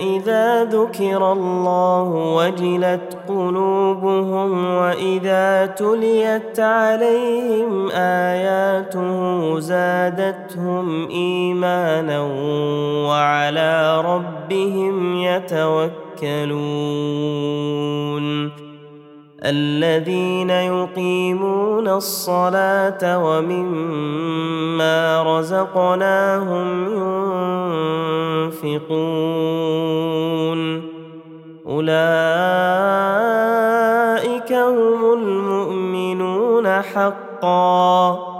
اذا ذكر الله وجلت قلوبهم وإذا تليت عليهم آياته زادتهم إيمانا وعلى ربهم يتوكلون الذين يقيمون الصلاة ومما رزقناهم ينفقون. أولئك هم المؤمنون حقا.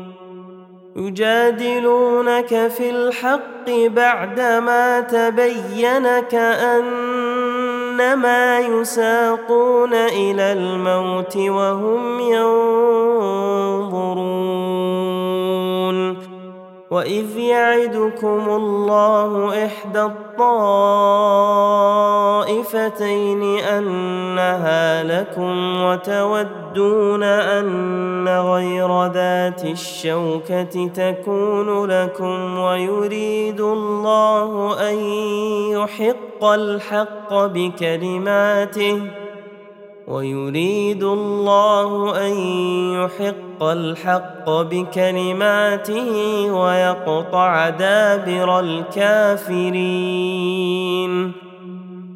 يجادلونك في الحق بعدما تبين كأنما يساقون إلى الموت وهم ينظرون. وإذ يعدكم الله إحدى الطائفتين أنها لكم وتودون أن غير ذات الشوكة تكون لكم ويريد الله أن يحق الحق بكلماته ويريد الله أن يحق الحق بكلماته ويقطع دابر الكافرين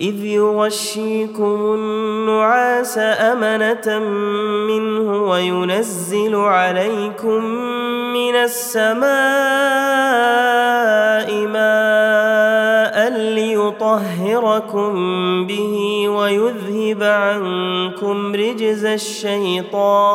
إذ يغشيكم النعاس أمنة منه وينزل عليكم من السماء ماء ليطهركم به ويذهب عنكم رجز الشيطان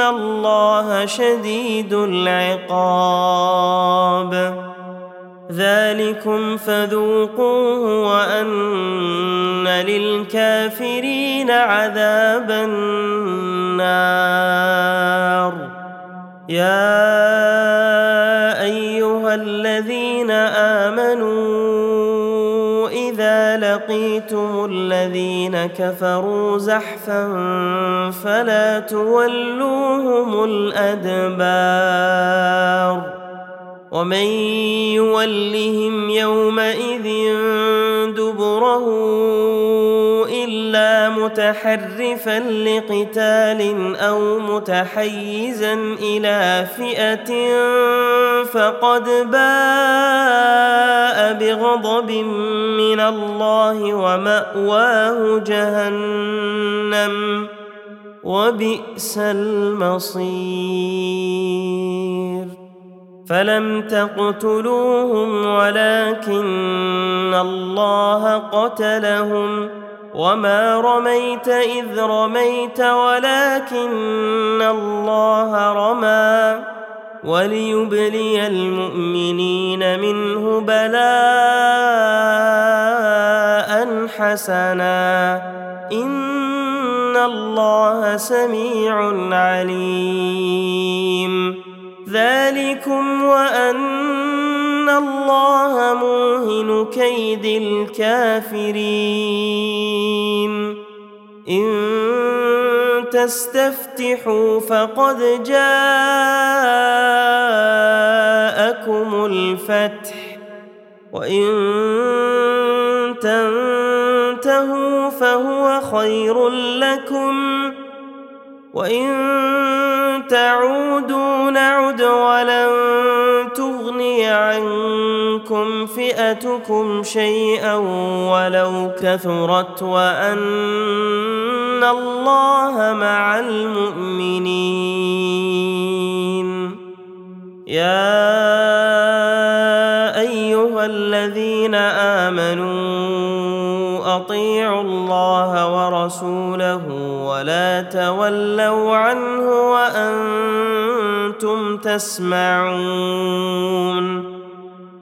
الله شديد العقاب ذلكم فذوقوه وان للكافرين عذاب النار يا لقيتم الذين كفروا زحفا فلا تولوهم الأدبار ومن يولهم يومئذ دبره متحرفا لقتال أو متحيزا إلى فئة فقد باء بغضب من الله ومأواه جهنم وبئس المصير. فلم تقتلوهم ولكن الله قتلهم. وما رميت اذ رميت ولكن الله رمى وليبلي المؤمنين منه بلاء حسنا ان الله سميع عليم ذلكم وان الله موهن كيد الكافرين. إن تستفتحوا فقد جاءكم الفتح وإن تنتهوا فهو خير لكم وإن تعودوا نعد ولن تغني عنكم فئتكم شيئا ولو كثرت وأن الله مع المؤمنين. يا أيها الذين آمنوا أطيعوا الله ورسوله ولا تولوا عنه وأنتم تسمعون.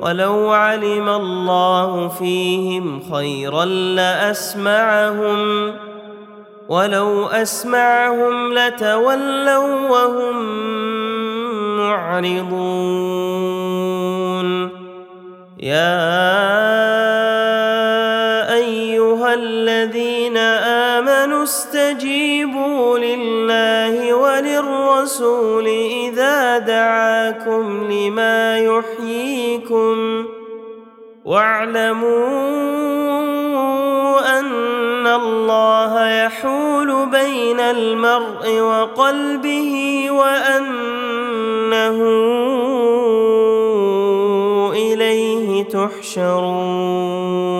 ولو علم الله فيهم خيرا لأسمعهم ولو أسمعهم لتولوا وهم معرضون. يا أيها الذين آمنوا استجيبوا لله وللرسول إذا دعاكم لما يحييكم واعلموا أن الله يحول بين المرء وقلبه وأنه إليه تحشرون.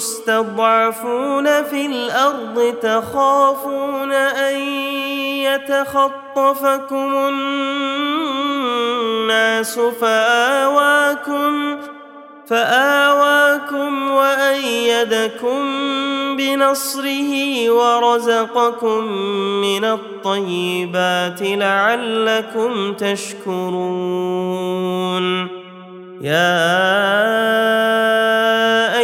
مستضعفون في الأرض تخافون أن يتخطفكم الناس فآواكم فآواكم وأيدكم بنصره ورزقكم من الطيبات لعلكم تشكرون يا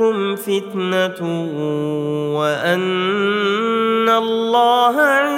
واولادكم فتنة وأن الله عنده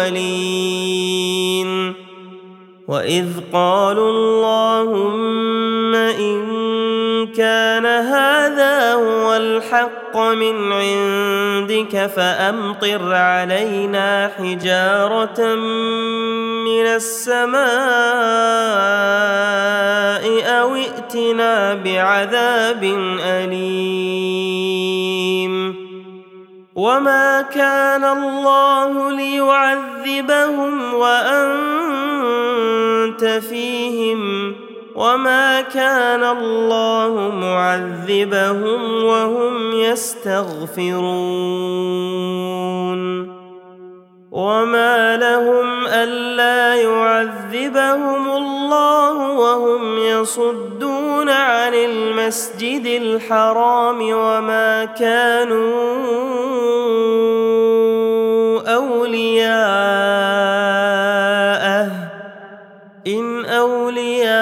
الأولين. وإذ قالوا اللهم إن كان هذا هو الحق من عندك فأمطر علينا حجارة من السماء أو ائتنا بعذاب أليم. وما كان الله ليعذبهم وانت فيهم وما كان الله معذبهم وهم يستغفرون وما لهم الا يعذبهم الله وهم يصدون عن المسجد الحرام وما كانوا اولياءه ان اولياؤه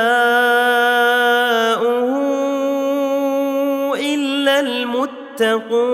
الا المتقون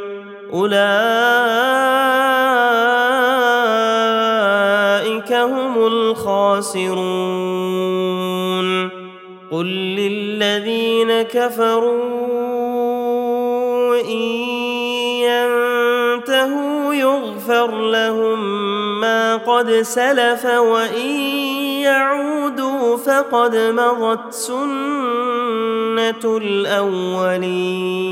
أولئك هم الخاسرون. قل للذين كفروا إن ينتهوا يغفر لهم ما قد سلف وإن يعودوا فقد مضت سنة الأولين.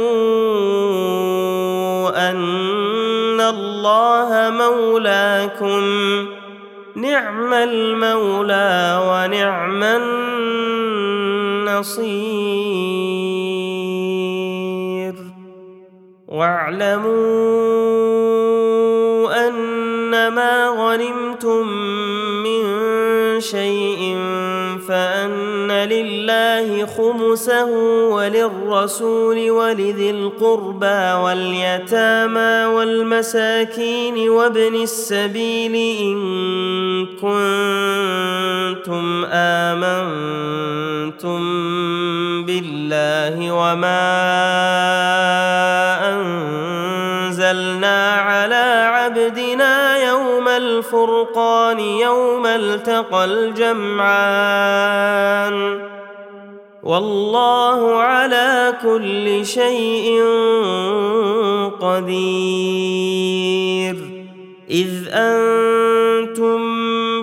مولاكم نعم المولى ونعم النصير. واعلموا أن ما غنمتم من شيء فأن لله خمسه وللرسول ولذي القربى واليتامى والمساكين وابن السبيل إن كنتم آمنتم بالله وما أنزلنا على عبدنا يوم الفرقان يوم التقى الجمعان والله على كل شيء قدير. إذ أنتم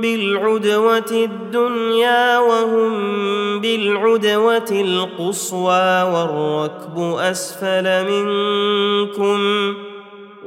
بالعدوة الدنيا وهم بالعدوة القصوى والركب أسفل منكم.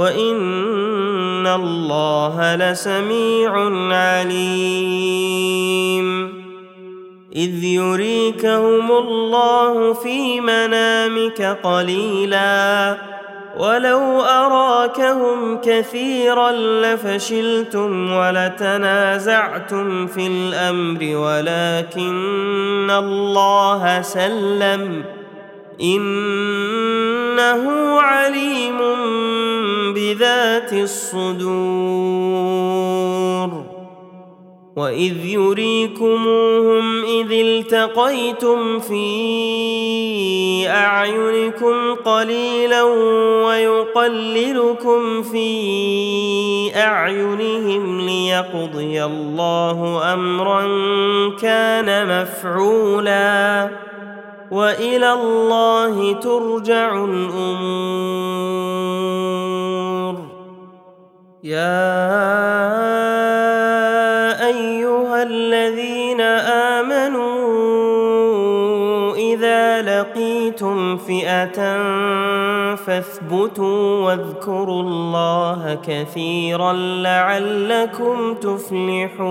وإن الله لسميع عليم. إذ يريكهم الله في منامك قليلا. ولو أراكهم كثيرا لفشلتم ولتنازعتم في الأمر ولكن الله سلم. إنه عليم بذات الصدور. وإذ يريكموهم إذ التقيتم في أعينكم قليلا ويقللكم في أعينهم ليقضي الله امرا كان مفعولا. وإلى الله ترجع الأمور. يا أيها الذين آمنوا إذا لقيتم فئة فاثبتوا واذكروا الله كثيرا لعلكم تفلحون.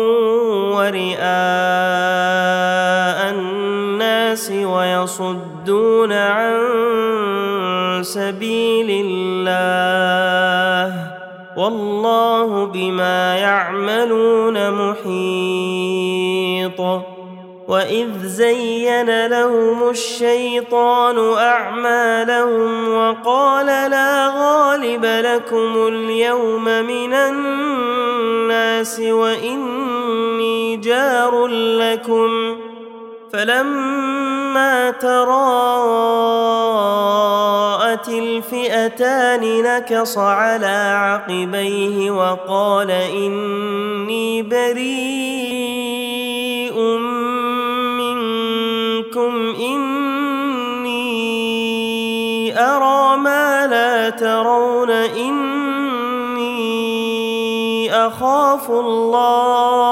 ويصدون عن سبيل الله والله بما يعملون محيط وإذ زين لهم الشيطان أعمالهم وقال لا غالب لكم اليوم من الناس وإني جار لكم فلما تراءت الفئتان نكص على عقبيه وقال إني بريء منكم إني أرى ما لا ترون إني أخاف الله.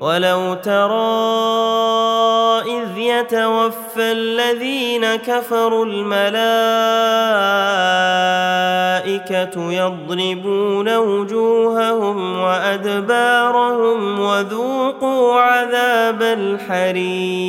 ولو ترى اذ يتوفى الذين كفروا الملائكه يضربون وجوههم وادبارهم وذوقوا عذاب الحريق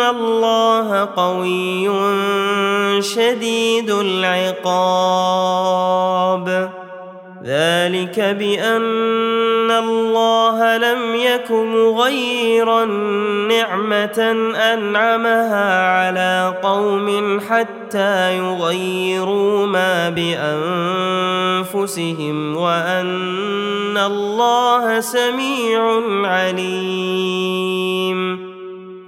ان الله قوي شديد العقاب ذلك بان الله لم يك مغيرا نعمه انعمها على قوم حتى يغيروا ما بانفسهم وان الله سميع عليم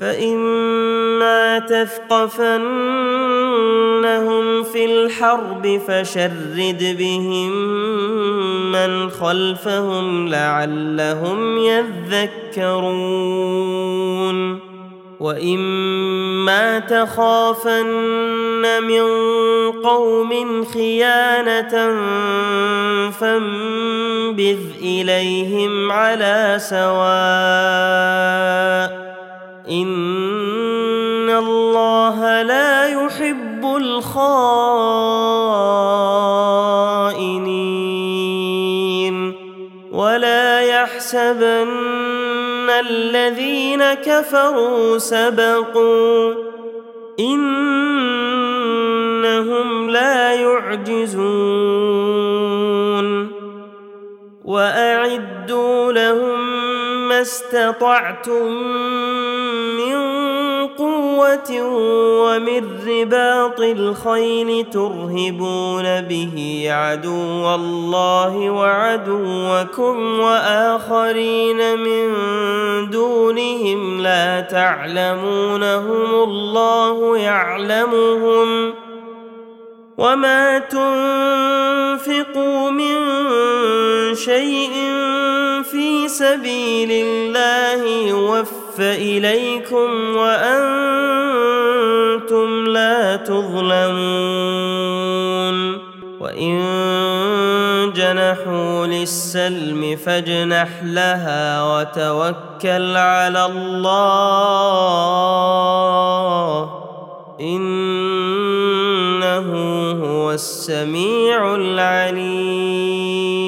فإما تثقفنهم في الحرب فشرد بهم من خلفهم لعلهم يذكرون وإما تخافن من قوم خيانة فانبذ إليهم على سواء ان الله لا يحب الخائنين ولا يحسبن الذين كفروا سبقوا انهم لا يعجزون واعدوا لهم ما استطعتم من قوة ومن رباط الخيل ترهبون به عدو الله وعدوكم وآخرين من دونهم لا تعلمونهم الله يعلمهم وما تنفقوا من شيء في سبيل الله يوفى إليكم وأنتم لا تظلمون. وإن جنحوا للسلم فاجنح لها وتوكل على الله. إنه هو السميع العليم.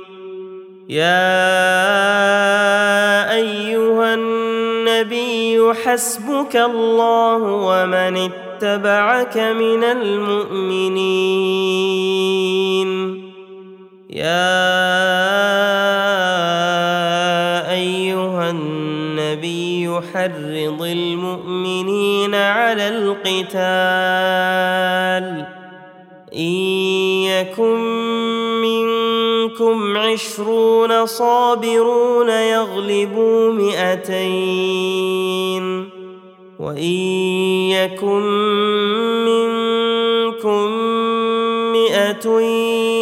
يا أيها النبي حسبك الله ومن اتبعك من المؤمنين. يا أيها النبي حرض المؤمنين على القتال. إن يكن منكم عشرون صابرون يغلبوا مئتين. وإن يكن منكم مئة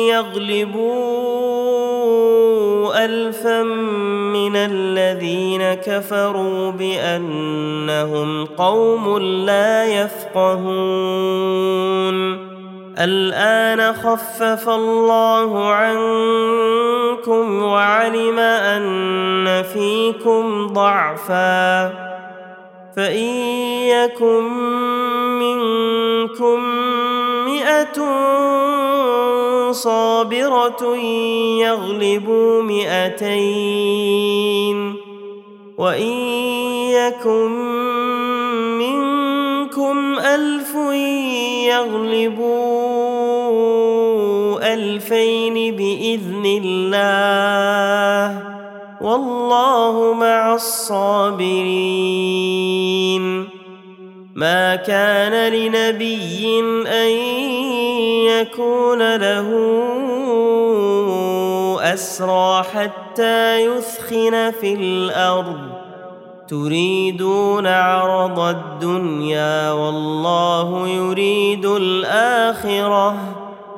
يغلبوا الفا من الذين كفروا بأنهم قوم لا يفقهون. الآن خفف الله عنكم وعلم أن فيكم ضعفا فإن يكن منكم مئة صابرة يغلبوا مئتين وإن يكن منكم ألف يغلبوا الفين بإذن الله والله مع الصابرين. ما كان لنبي أن يكون له أسرى حتى يثخن في الأرض. تريدون عرض الدنيا والله يريد الآخرة.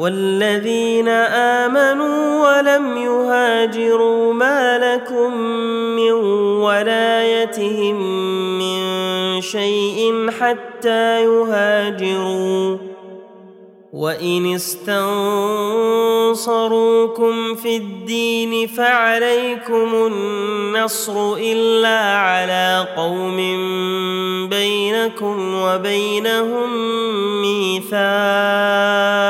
والذين آمنوا ولم يهاجروا ما لكم من ولايتهم من شيء حتى يهاجروا. وإن استنصروكم في الدين فعليكم النصر إلا على قوم بينكم وبينهم ميثاق.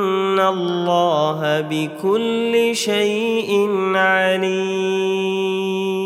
الله بكل شيء عليم.